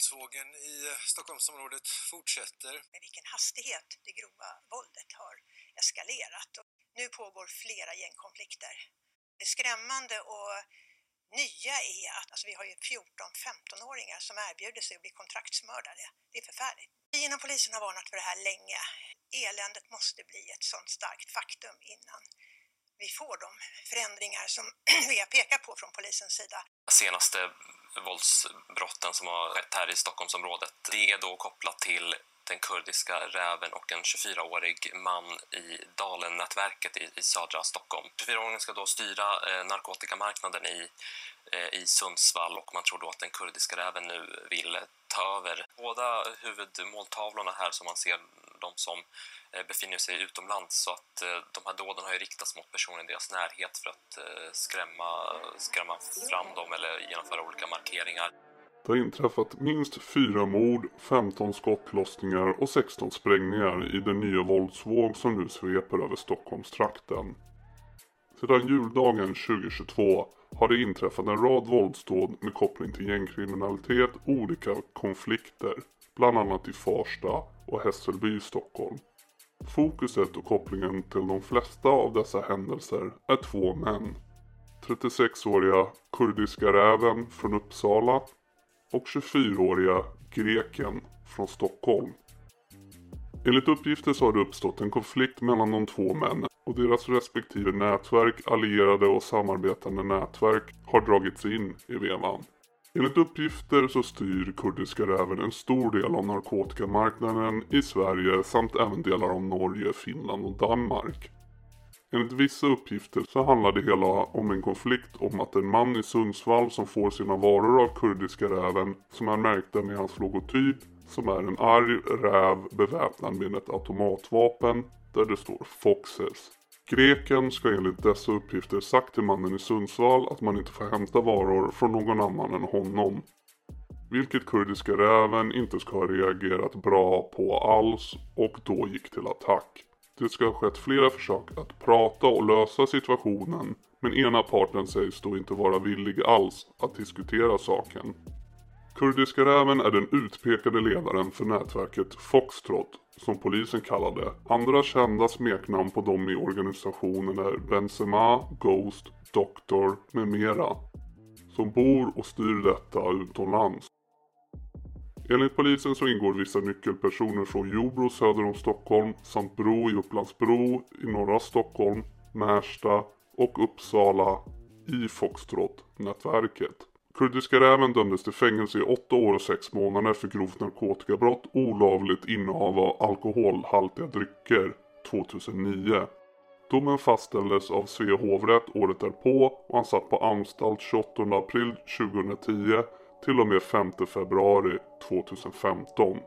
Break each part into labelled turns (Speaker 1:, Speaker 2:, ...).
Speaker 1: Våldsvågen i Stockholmsområdet fortsätter.
Speaker 2: Med vilken hastighet det grova våldet har eskalerat. Och nu pågår flera gängkonflikter. Det skrämmande och nya är att alltså, vi har ju 14-15-åringar som erbjuder sig att bli kontraktsmördare. Det är förfärligt. Vi inom polisen har varnat för det här länge. Eländet måste bli ett sånt starkt faktum innan vi får de förändringar som vi har pekat på från polisens sida.
Speaker 3: Senaste våldsbrotten som har skett här i Stockholmsområdet, det är då kopplat till den kurdiska räven och en 24-årig man i Dalen-nätverket i, i södra Stockholm. 24-åringen ska då styra eh, narkotikamarknaden i, eh, i Sundsvall och man tror då att den kurdiska räven nu vill ta över. Båda huvudmåltavlorna här som man ser de som Eh, befinner sig utomlands så att eh, de här dåden har ju riktats mot personer i deras närhet för att eh, skrämma, skrämma fram dem eller genomföra olika markeringar.
Speaker 4: Det har inträffat minst fyra mord, 15 skottlossningar och 16 sprängningar i den nya våldsvåg som nu sveper över Stockholmstrakten. Sedan juldagen 2022 har det inträffat en rad våldsdåd med koppling till gängkriminalitet och olika konflikter, bland annat i Farsta och Hässelby i Stockholm. Fokuset och kopplingen till de flesta av dessa händelser är två män. 36-åriga kurdiska räven från Uppsala och 24-åriga greken från Stockholm. Enligt uppgifter så har det uppstått en konflikt mellan de två männen och deras respektive nätverk, allierade och samarbetande nätverk har dragits in i vevan. Enligt uppgifter så styr kurdiska räven en stor del av narkotikamarknaden i Sverige samt även delar av Norge, Finland och Danmark. Enligt vissa uppgifter så handlar det hela om en konflikt om att en man i Sundsvall som får sina varor av kurdiska räven som är märkta med hans logotyp som är en arg räv beväpnad med ett automatvapen där det står Foxes. Greken ska enligt dessa uppgifter sagt till mannen i Sundsvall att man inte får hämta varor från någon annan än honom. Vilket kurdiska räven inte ska ha reagerat bra på alls och då gick till attack. Det ska ha skett flera försök att prata och lösa situationen men ena parten sägs då inte vara villig alls att diskutera saken. Kurdiska räven är den utpekade ledaren för nätverket Foxtrot som polisen kallade. Andra kända smeknamn på dem i organisationen är Benzema, Ghost, Doktor med mera. Som bor och styr detta utomlands. Enligt polisen så ingår vissa nyckelpersoner från Jordbro söder om Stockholm samt Bro i Upplandsbro i norra Stockholm, Märsta och Uppsala i Foxtrot-nätverket. Kurdiska räven dömdes till fängelse i 8 år och 6 månader för grovt narkotikabrott, olovligt innehav av alkoholhaltiga drycker 2009. Domen fastställdes av Svea hovrätt året därpå och han satt på anstalt 28 april 2010 till och med 5 februari 2015.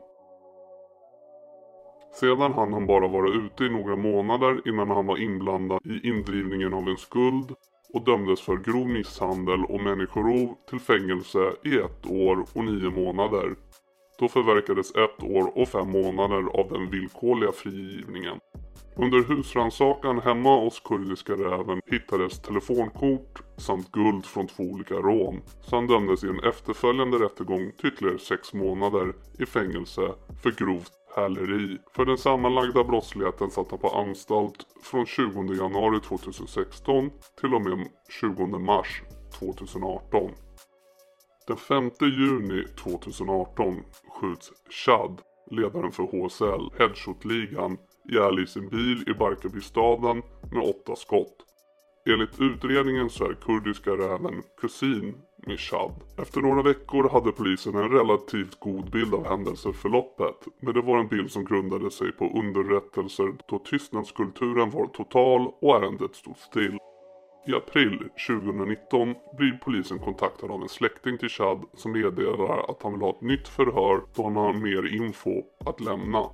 Speaker 4: Sedan hann han bara vara ute i några månader innan han var inblandad i indrivningen av en skuld och dömdes för grov misshandel och människorov till fängelse i ett år och nio månader. Då förverkades ett år och fem månader av den villkorliga frigivningen. Under husrannsakan hemma hos kurdiska räven hittades telefonkort samt guld från två olika rån. Så han dömdes i en efterföljande rättegång till ytterligare sex månader i fängelse för grovt häleri. För den sammanlagda brottsligheten satt han på anstalt från 20 januari 2016 till och med 20 mars 2018. Den 5 juni 2018 skjuts Chad, ledaren för HSL, Headshot-ligan, ihjäl i sin bil i Barkarbystaden med åtta skott. Enligt utredningen så är kurdiska räven kusin med Chad. Efter några veckor hade polisen en relativt god bild av händelseförloppet. Men det var en bild som grundade sig på underrättelser då tystnadskulturen var total och ärendet stod still. I april 2019 blir polisen kontaktad av en släkting till Chad som meddelar att han vill ha ett nytt förhör då han har mer info att lämna.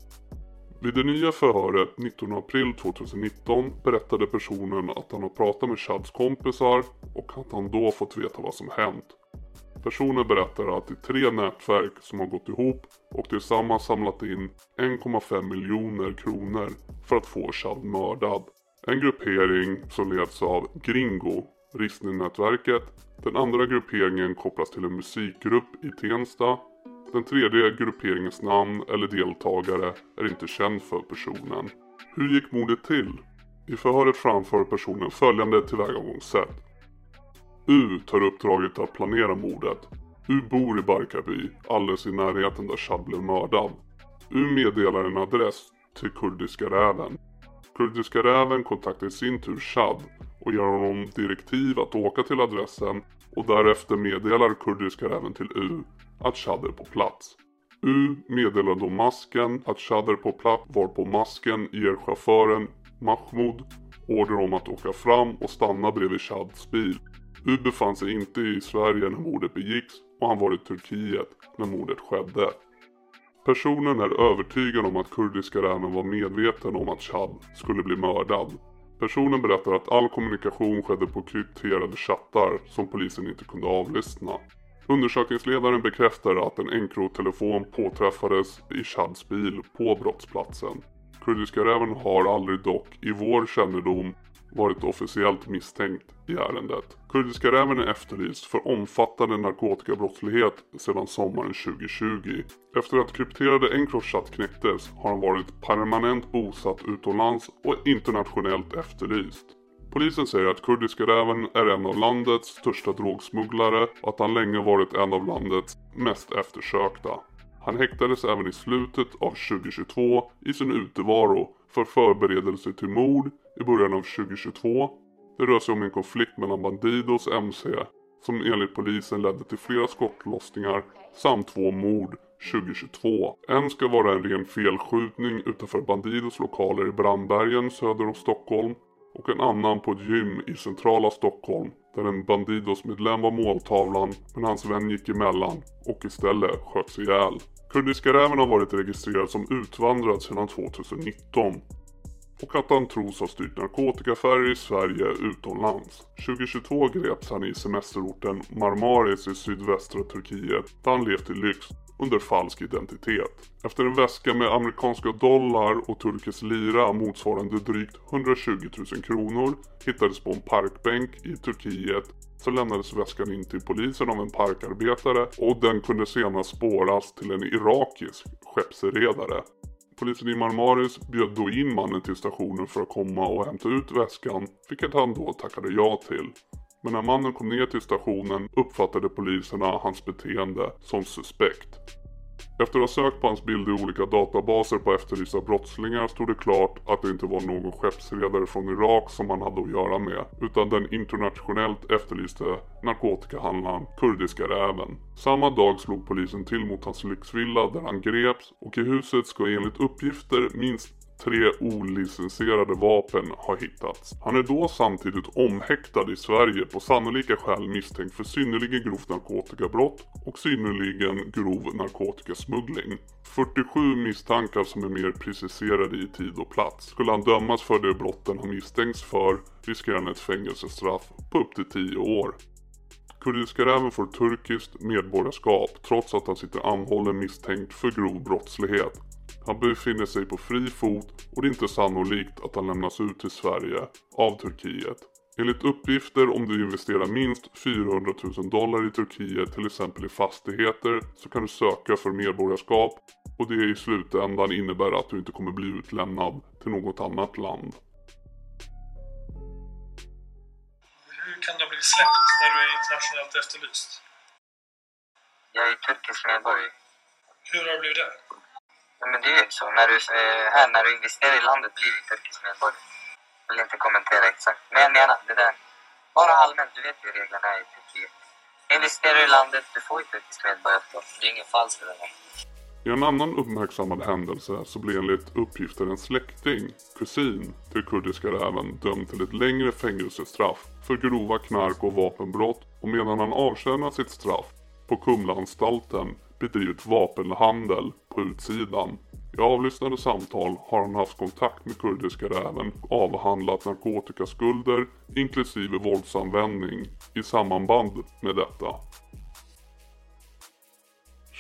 Speaker 4: Vid det nya förhöret 19 april 2019 berättade personen att han har pratat med Chads kompisar och att han då fått veta vad som hänt. Personen berättar att det är tre nätverk som har gått ihop och tillsammans samlat in 1,5 miljoner kronor för att få Chad mördad. En gruppering som leds av Gringo, Rissne-nätverket. Den andra grupperingen kopplas till en musikgrupp i Tensta den tredje grupperingens namn eller deltagare är inte känd för personen. Hur gick mordet till? I förhöret framför personen följande tillvägagångssätt. U tar uppdraget att planera mordet. U bor i Barkarby, alldeles i närheten där Chad blev mördad. U meddelar en adress till Kurdiska räven. Kurdiska räven kontaktar i sin tur Chad och ger honom direktiv att åka till adressen och därefter meddelar Kurdiska räven till U att Shudder på plats. U meddelar då masken att Shudder är på plats varpå masken ger chauffören Mahmoud order om att åka fram och stanna bredvid Shads bil. U befann sig inte i Sverige när mordet begicks och han var i Turkiet när mordet skedde. Personen är övertygad om att kurdiska räven var medveten om att Chad skulle bli mördad. Personen berättar att all kommunikation skedde på krypterade chattar som polisen inte kunde avlyssna. Undersökningsledaren bekräftar att en Encro-telefon påträffades i Chads bil på brottsplatsen. Kurdiska räven har aldrig dock, i vår kännedom, varit officiellt misstänkt i ärendet. Kurdiska räven är efterlyst för omfattande narkotikabrottslighet sedan sommaren 2020. Efter att krypterade Encrochat knäcktes har han varit permanent bosatt utomlands och internationellt efterlyst. Polisen säger att Kurdiska räven är en av landets största drogsmugglare och att han länge varit en av landets mest eftersökta. Han häktades även i slutet av 2022 i sin utevaro för förberedelse till mord i början av 2022. Det rör sig om en konflikt mellan Bandidos MC som enligt polisen ledde till flera skottlossningar samt två mord 2022. En ska vara en ren felskjutning utanför Bandidos lokaler i Brandbergen söder om Stockholm och en annan på ett gym i centrala Stockholm där en Bandidos-medlem var måltavlan men hans vän gick emellan och istället sköts ihjäl. Kurdiska räven har varit registrerad som utvandrad sedan 2019 och att han tros ha styrt narkotikaaffärer i Sverige utomlands. 2022 greps han i semesterorten Marmaris i sydvästra Turkiet där han levt i lyx under falsk identitet. Efter en väska med amerikanska dollar och turkisk lira motsvarande drygt 120 000 kronor hittades på en parkbänk i Turkiet så lämnades väskan in till polisen av en parkarbetare och den kunde senare spåras till en irakisk skeppsredare. Polisen i Marmaris bjöd då in mannen till stationen för att komma och hämta ut väskan, vilket han då tackade ja till. Men när mannen kom ner till stationen uppfattade poliserna hans beteende som suspekt. Efter att ha sökt på hans bild i olika databaser på efterlysta brottslingar stod det klart att det inte var någon skeppsredare från Irak som han hade att göra med utan den internationellt efterlyste narkotikahandlaren Kurdiska räven. Samma dag slog polisen till mot hans lyxvilla där han greps och i huset ska enligt uppgifter minst tre olicensierade vapen har hittats. Han är då samtidigt omhäktad i Sverige på sannolika skäl misstänkt för synnerligen grovt narkotikabrott och synnerligen grov narkotikasmuggling. 47 misstankar som är mer preciserade i tid och plats. Skulle han dömas för de brotten han misstänks för riskerar han ett fängelsestraff på upp till 10 år. Kurdiska räven får turkiskt medborgarskap trots att han sitter anhållen misstänkt för grov brottslighet. Han befinner sig på fri fot och det är inte sannolikt att han lämnas ut till Sverige av Turkiet. Enligt uppgifter om du investerar minst 400 000 dollar i Turkiet till exempel i fastigheter så kan du söka för medborgarskap och det i slutändan innebär att du inte kommer bli utlämnad till något annat land.
Speaker 5: Hur kan du ha blivit släppt när du är internationellt efterlyst?
Speaker 6: Jag är turkisk medborgare.
Speaker 5: Hur har det blivit det?
Speaker 6: Men det är ju så. När du, eh, här, när du investerar i landet blir du turkisk medborgare. Jag vill inte kommentera exakt. Men jag menar, det där. Bara allmänt, du vet hur reglerna är i Turkiet. Investerar du i landet, du får ju turkisk medborgarskap. Det är ingen falskt det där.
Speaker 4: I en annan uppmärksammad händelse så blev enligt uppgifter en släkting, kusin, till kurdiska räven dömd till ett längre fängelsestraff för grova knark och vapenbrott och medan han avtjänar sitt straff på Kumlaanstalten bedrivit vapenhandel på utsidan. I avlyssnade samtal har han haft kontakt med kurdiska räven och avhandlat narkotikaskulder inklusive våldsanvändning i samband med detta.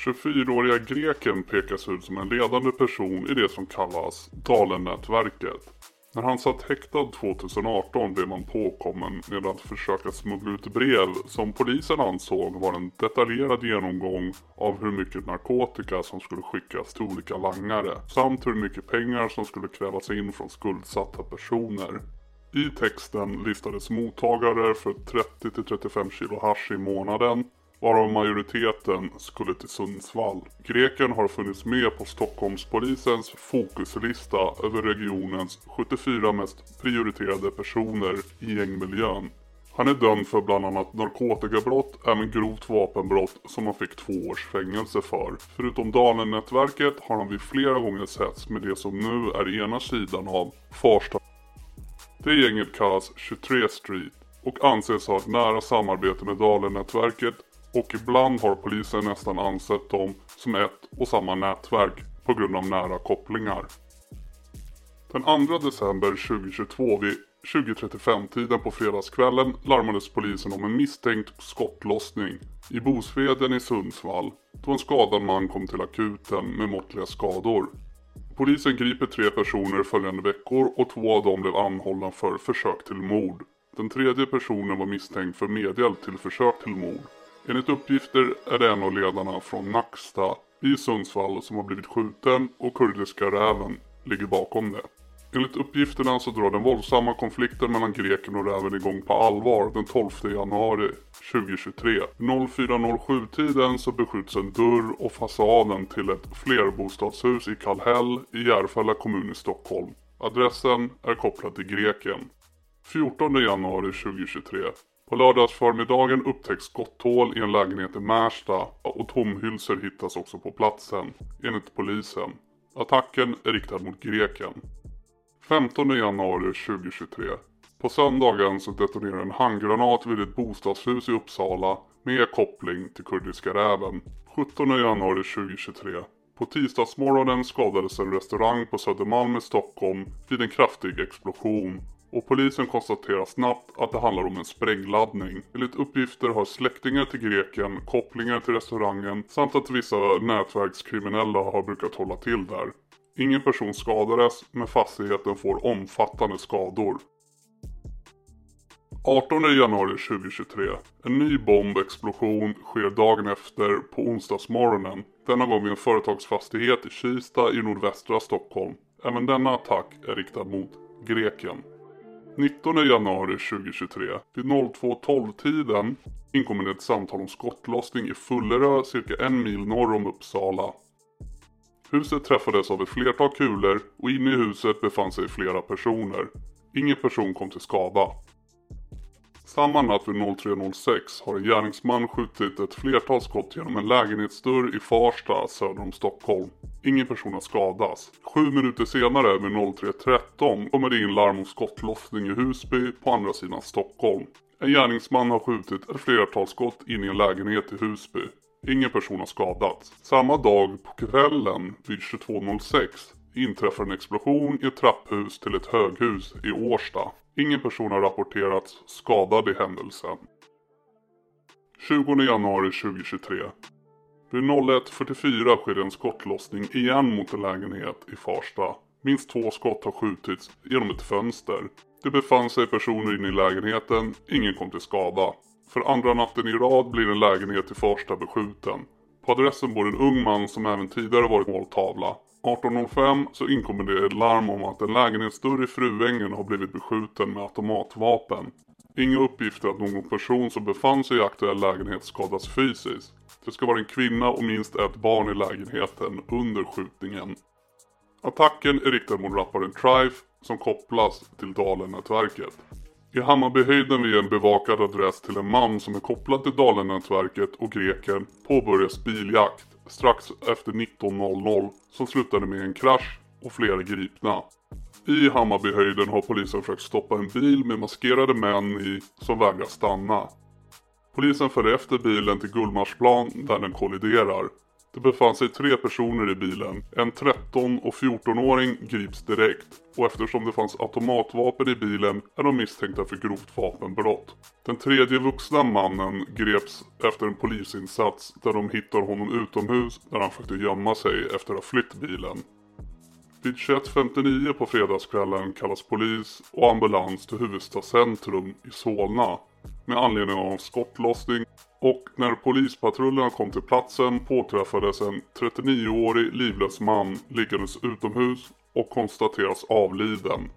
Speaker 4: 24-åriga greken pekas ut som en ledande person i det som kallas Dalen-nätverket. När han satt häktad 2018 blev han påkommen med att försöka smuggla ut brev som polisen ansåg var en detaljerad genomgång av hur mycket narkotika som skulle skickas till olika langare samt hur mycket pengar som skulle krävas in från skuldsatta personer. I texten listades mottagare för 30-35 kilo hash i månaden varav majoriteten skulle till Sundsvall. Greken har funnits med på Stockholmspolisens fokuslista över regionens 74 mest prioriterade personer i gängmiljön. Han är dömd för bland annat narkotikabrott, även grovt vapenbrott som han fick två års fängelse för. Förutom Dalen-nätverket har han vid flera gånger setts med det som nu är ena sidan av Farsta. Det gänget kallas 23 Street och anses ha ett nära samarbete med Dalen-nätverket och ibland har polisen nästan ansett dem som ett och samma nätverk på grund av nära kopplingar. Den 2 december 2022 vid 20.35-tiden på fredagskvällen larmades polisen om en misstänkt skottlossning i Bosveden i Sundsvall då en skadad man kom till akuten med måttliga skador. Polisen griper tre personer följande veckor och två av dem blev anhållna för försök till mord. Den tredje personen var misstänkt för medhjälp till försök till mord. Enligt uppgifter är det en av ledarna från Nacksta i Sundsvall som har blivit skjuten och kurdiska räven ligger bakom det. Enligt uppgifterna så drar den våldsamma konflikten mellan greken och räven igång på allvar den 12 januari 2023. 04.07-tiden så beskjuts en dörr och fasaden till ett flerbostadshus i Kallhäll i Järfälla kommun i Stockholm. Adressen är kopplad till greken. 14 januari 2023 på lördagsförmiddagen upptäcks skotthål i en lägenhet i Märsta och tomhylsor hittas också på platsen, enligt polisen. Attacken är riktad mot greken. 15 januari 2023. På söndagen så detonerar en handgranat vid ett bostadshus i Uppsala med koppling till kurdiska räven. 17 januari 2023. På tisdagsmorgonen skadades en restaurang på Södermalm i Stockholm vid en kraftig explosion och polisen konstaterar snabbt att det handlar om en sprängladdning. Enligt uppgifter har släktingar till greken kopplingar till restaurangen samt att vissa nätverkskriminella har brukat hålla till där. Ingen person skadades men fastigheten får omfattande skador. 18 januari 2023. En ny bombexplosion sker dagen efter på onsdagsmorgonen. Denna gång vid en företagsfastighet i Kista i nordvästra Stockholm. Även denna attack är riktad mot greken. 19 januari 2023 vid 02.12-tiden inkommer det ett samtal om skottlossning i Fullerö cirka en mil norr om Uppsala. Huset träffades av ett flertal kulor och inne i huset befann sig flera personer. Ingen person kom till skada. Samma natt vid 03.06 har en gärningsman skjutit ett flertal skott genom en lägenhetsdörr i Farsta söder om Stockholm. Ingen person har skadats. Sju minuter senare vid 03.13 kommer det in larm om skottlossning i Husby på andra sidan Stockholm. En gärningsman har skjutit ett flertal skott in i en lägenhet i Husby. Ingen person har skadats. Samma dag på kvällen vid 22.06 inträffar en explosion i ett trapphus till ett höghus i Årsta. Ingen person har rapporterats skadad i händelsen. 20 januari 2023. Vid 01.44 sker en skottlossning igen mot en lägenhet i Farsta. Minst två skott har skjutits genom ett fönster. Det befann sig personer inne i lägenheten, ingen kom till skada. För andra natten i rad blir en lägenhet i Farsta beskjuten. På adressen bor en ung man som även tidigare varit måltavla. 18.05 så inkommer det ett larm om att en lägenhetsdörr i Fruängen har blivit beskjuten med automatvapen. Inga uppgifter att någon person som befann sig i aktuell lägenhet skadats fysiskt. Det ska vara en kvinna och minst ett barn i lägenheten under skjutningen. Attacken är riktad mot rapparen Trife som kopplas till Dalen-nätverket. I Hammarbyhöjden vid en bevakad adress till en man som är kopplad till Dalenätverket och greken påbörjas biljakt strax efter 19.00 som slutade med en krasch och flera gripna. I Hammarbyhöjden har polisen försökt stoppa en bil med maskerade män i som vägrar stanna. Polisen följer efter bilen till Gullmarsplan där den kolliderar. Det befann sig tre personer i bilen. En 13 och 14-åring grips direkt och eftersom det fanns automatvapen i bilen är de misstänkta för grovt vapenbrott. Den tredje vuxna mannen greps efter en polisinsats där de hittar honom utomhus där han försökte gömma sig efter att ha flytt bilen. Vid 21.59 på fredagskvällen kallas polis och ambulans till Huvudsta centrum i Solna med anledning av skottlossning och när polispatrullerna kom till platsen påträffades en 39-årig livlös man liggandes utomhus och konstateras avliden.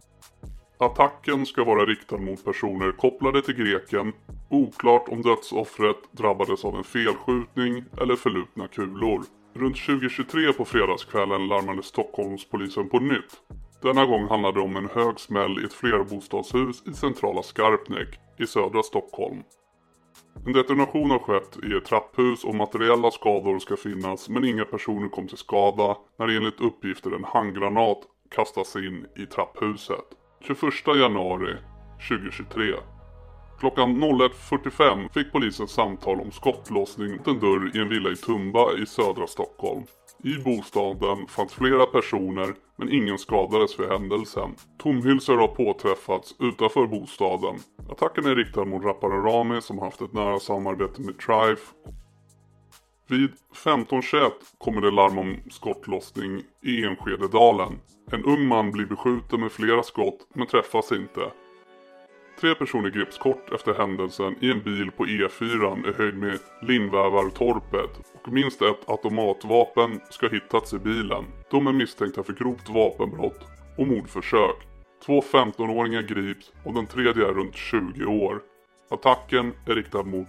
Speaker 4: Attacken ska vara riktad mot personer kopplade till greken. Oklart om dödsoffret drabbades av en felskjutning eller förlupna kulor. Runt 2023 på fredagskvällen larmade Stockholmspolisen på nytt. Denna gång handlade det om en hög smäll i ett flerbostadshus i centrala Skarpnäck i södra Stockholm. En detonation har skett i ett trapphus och materiella skador ska finnas men inga personer kom till skada när enligt uppgifter en handgranat kastas in i trapphuset. 21 januari 2023 Klockan 01.45 fick polisen samtal om skottlossning mot en dörr i en villa i Tumba i södra Stockholm. I bostaden fanns flera personer men ingen skadades vid händelsen. Tomhylsor har påträffats utanför bostaden. Attacken är riktad mot rapparen Rami som haft ett nära samarbete med Trife. Vid 15.21 kommer det larm om skottlossning i Enskededalen. En ung man blir beskjuten med flera skott men träffas inte. Tre personer greps kort efter händelsen i en bil på E4 i höjd med Lindvävartorpet och minst ett automatvapen ska hittats i bilen. De är misstänkta för grovt vapenbrott och mordförsök. Två 15-åringar grips och den tredje är runt 20 år. Attacken är riktad mot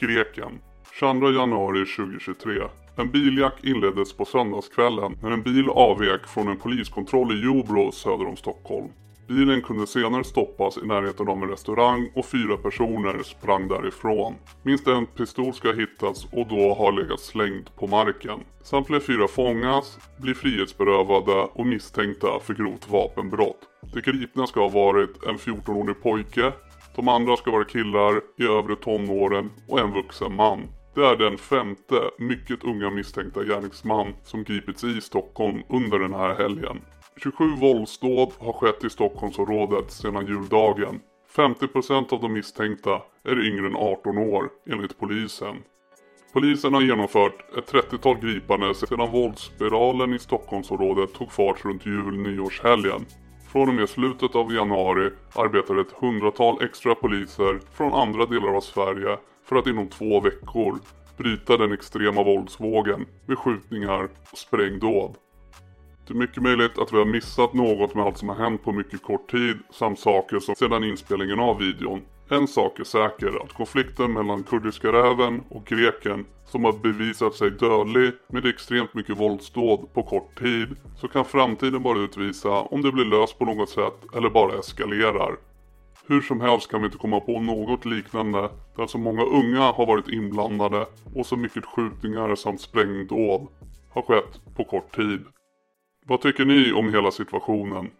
Speaker 4: greken. 22 januari 2023. En biljakt inleddes på söndagskvällen när en bil avvek från en poliskontroll i Jobro söder om Stockholm. Bilen kunde senare stoppas i närheten av en restaurang och fyra personer sprang därifrån. Minst en pistol ska ha hittats och då har legat slängd på marken. Samtliga fyra fångas, blir frihetsberövade och misstänkta för grovt vapenbrott. De gripna ska ha varit en 14-årig pojke, de andra ska vara killar i övre tonåren och en vuxen man. Det är den femte mycket unga misstänkta gärningsman som gripits i Stockholm under den här helgen. 27 våldsdåd har skett i Stockholmsområdet sedan juldagen. 50% av de misstänkta är yngre än 18 år enligt polisen. Polisen har genomfört ett 30-tal gripanden sedan våldsspiralen i Stockholmsområdet tog fart runt jul-nyårshelgen. Från och med slutet av januari arbetar ett hundratal extra poliser från andra delar av Sverige för att inom två veckor bryta den extrema våldsvågen med skjutningar och sprängdåd. Det är mycket möjligt att vi har missat något med allt som har hänt på mycket kort tid samt saker som sedan inspelningen av videon. En sak är säker, att konflikten mellan kurdiska räven och greken som har bevisat sig dödlig med extremt mycket våldsdåd på kort tid så kan framtiden bara utvisa om det blir löst på något sätt eller bara eskalerar. Hur som helst kan vi inte komma på något liknande där så många unga har varit inblandade och så mycket skjutningar samt sprängdåd har skett på kort tid. Vad tycker ni om hela situationen?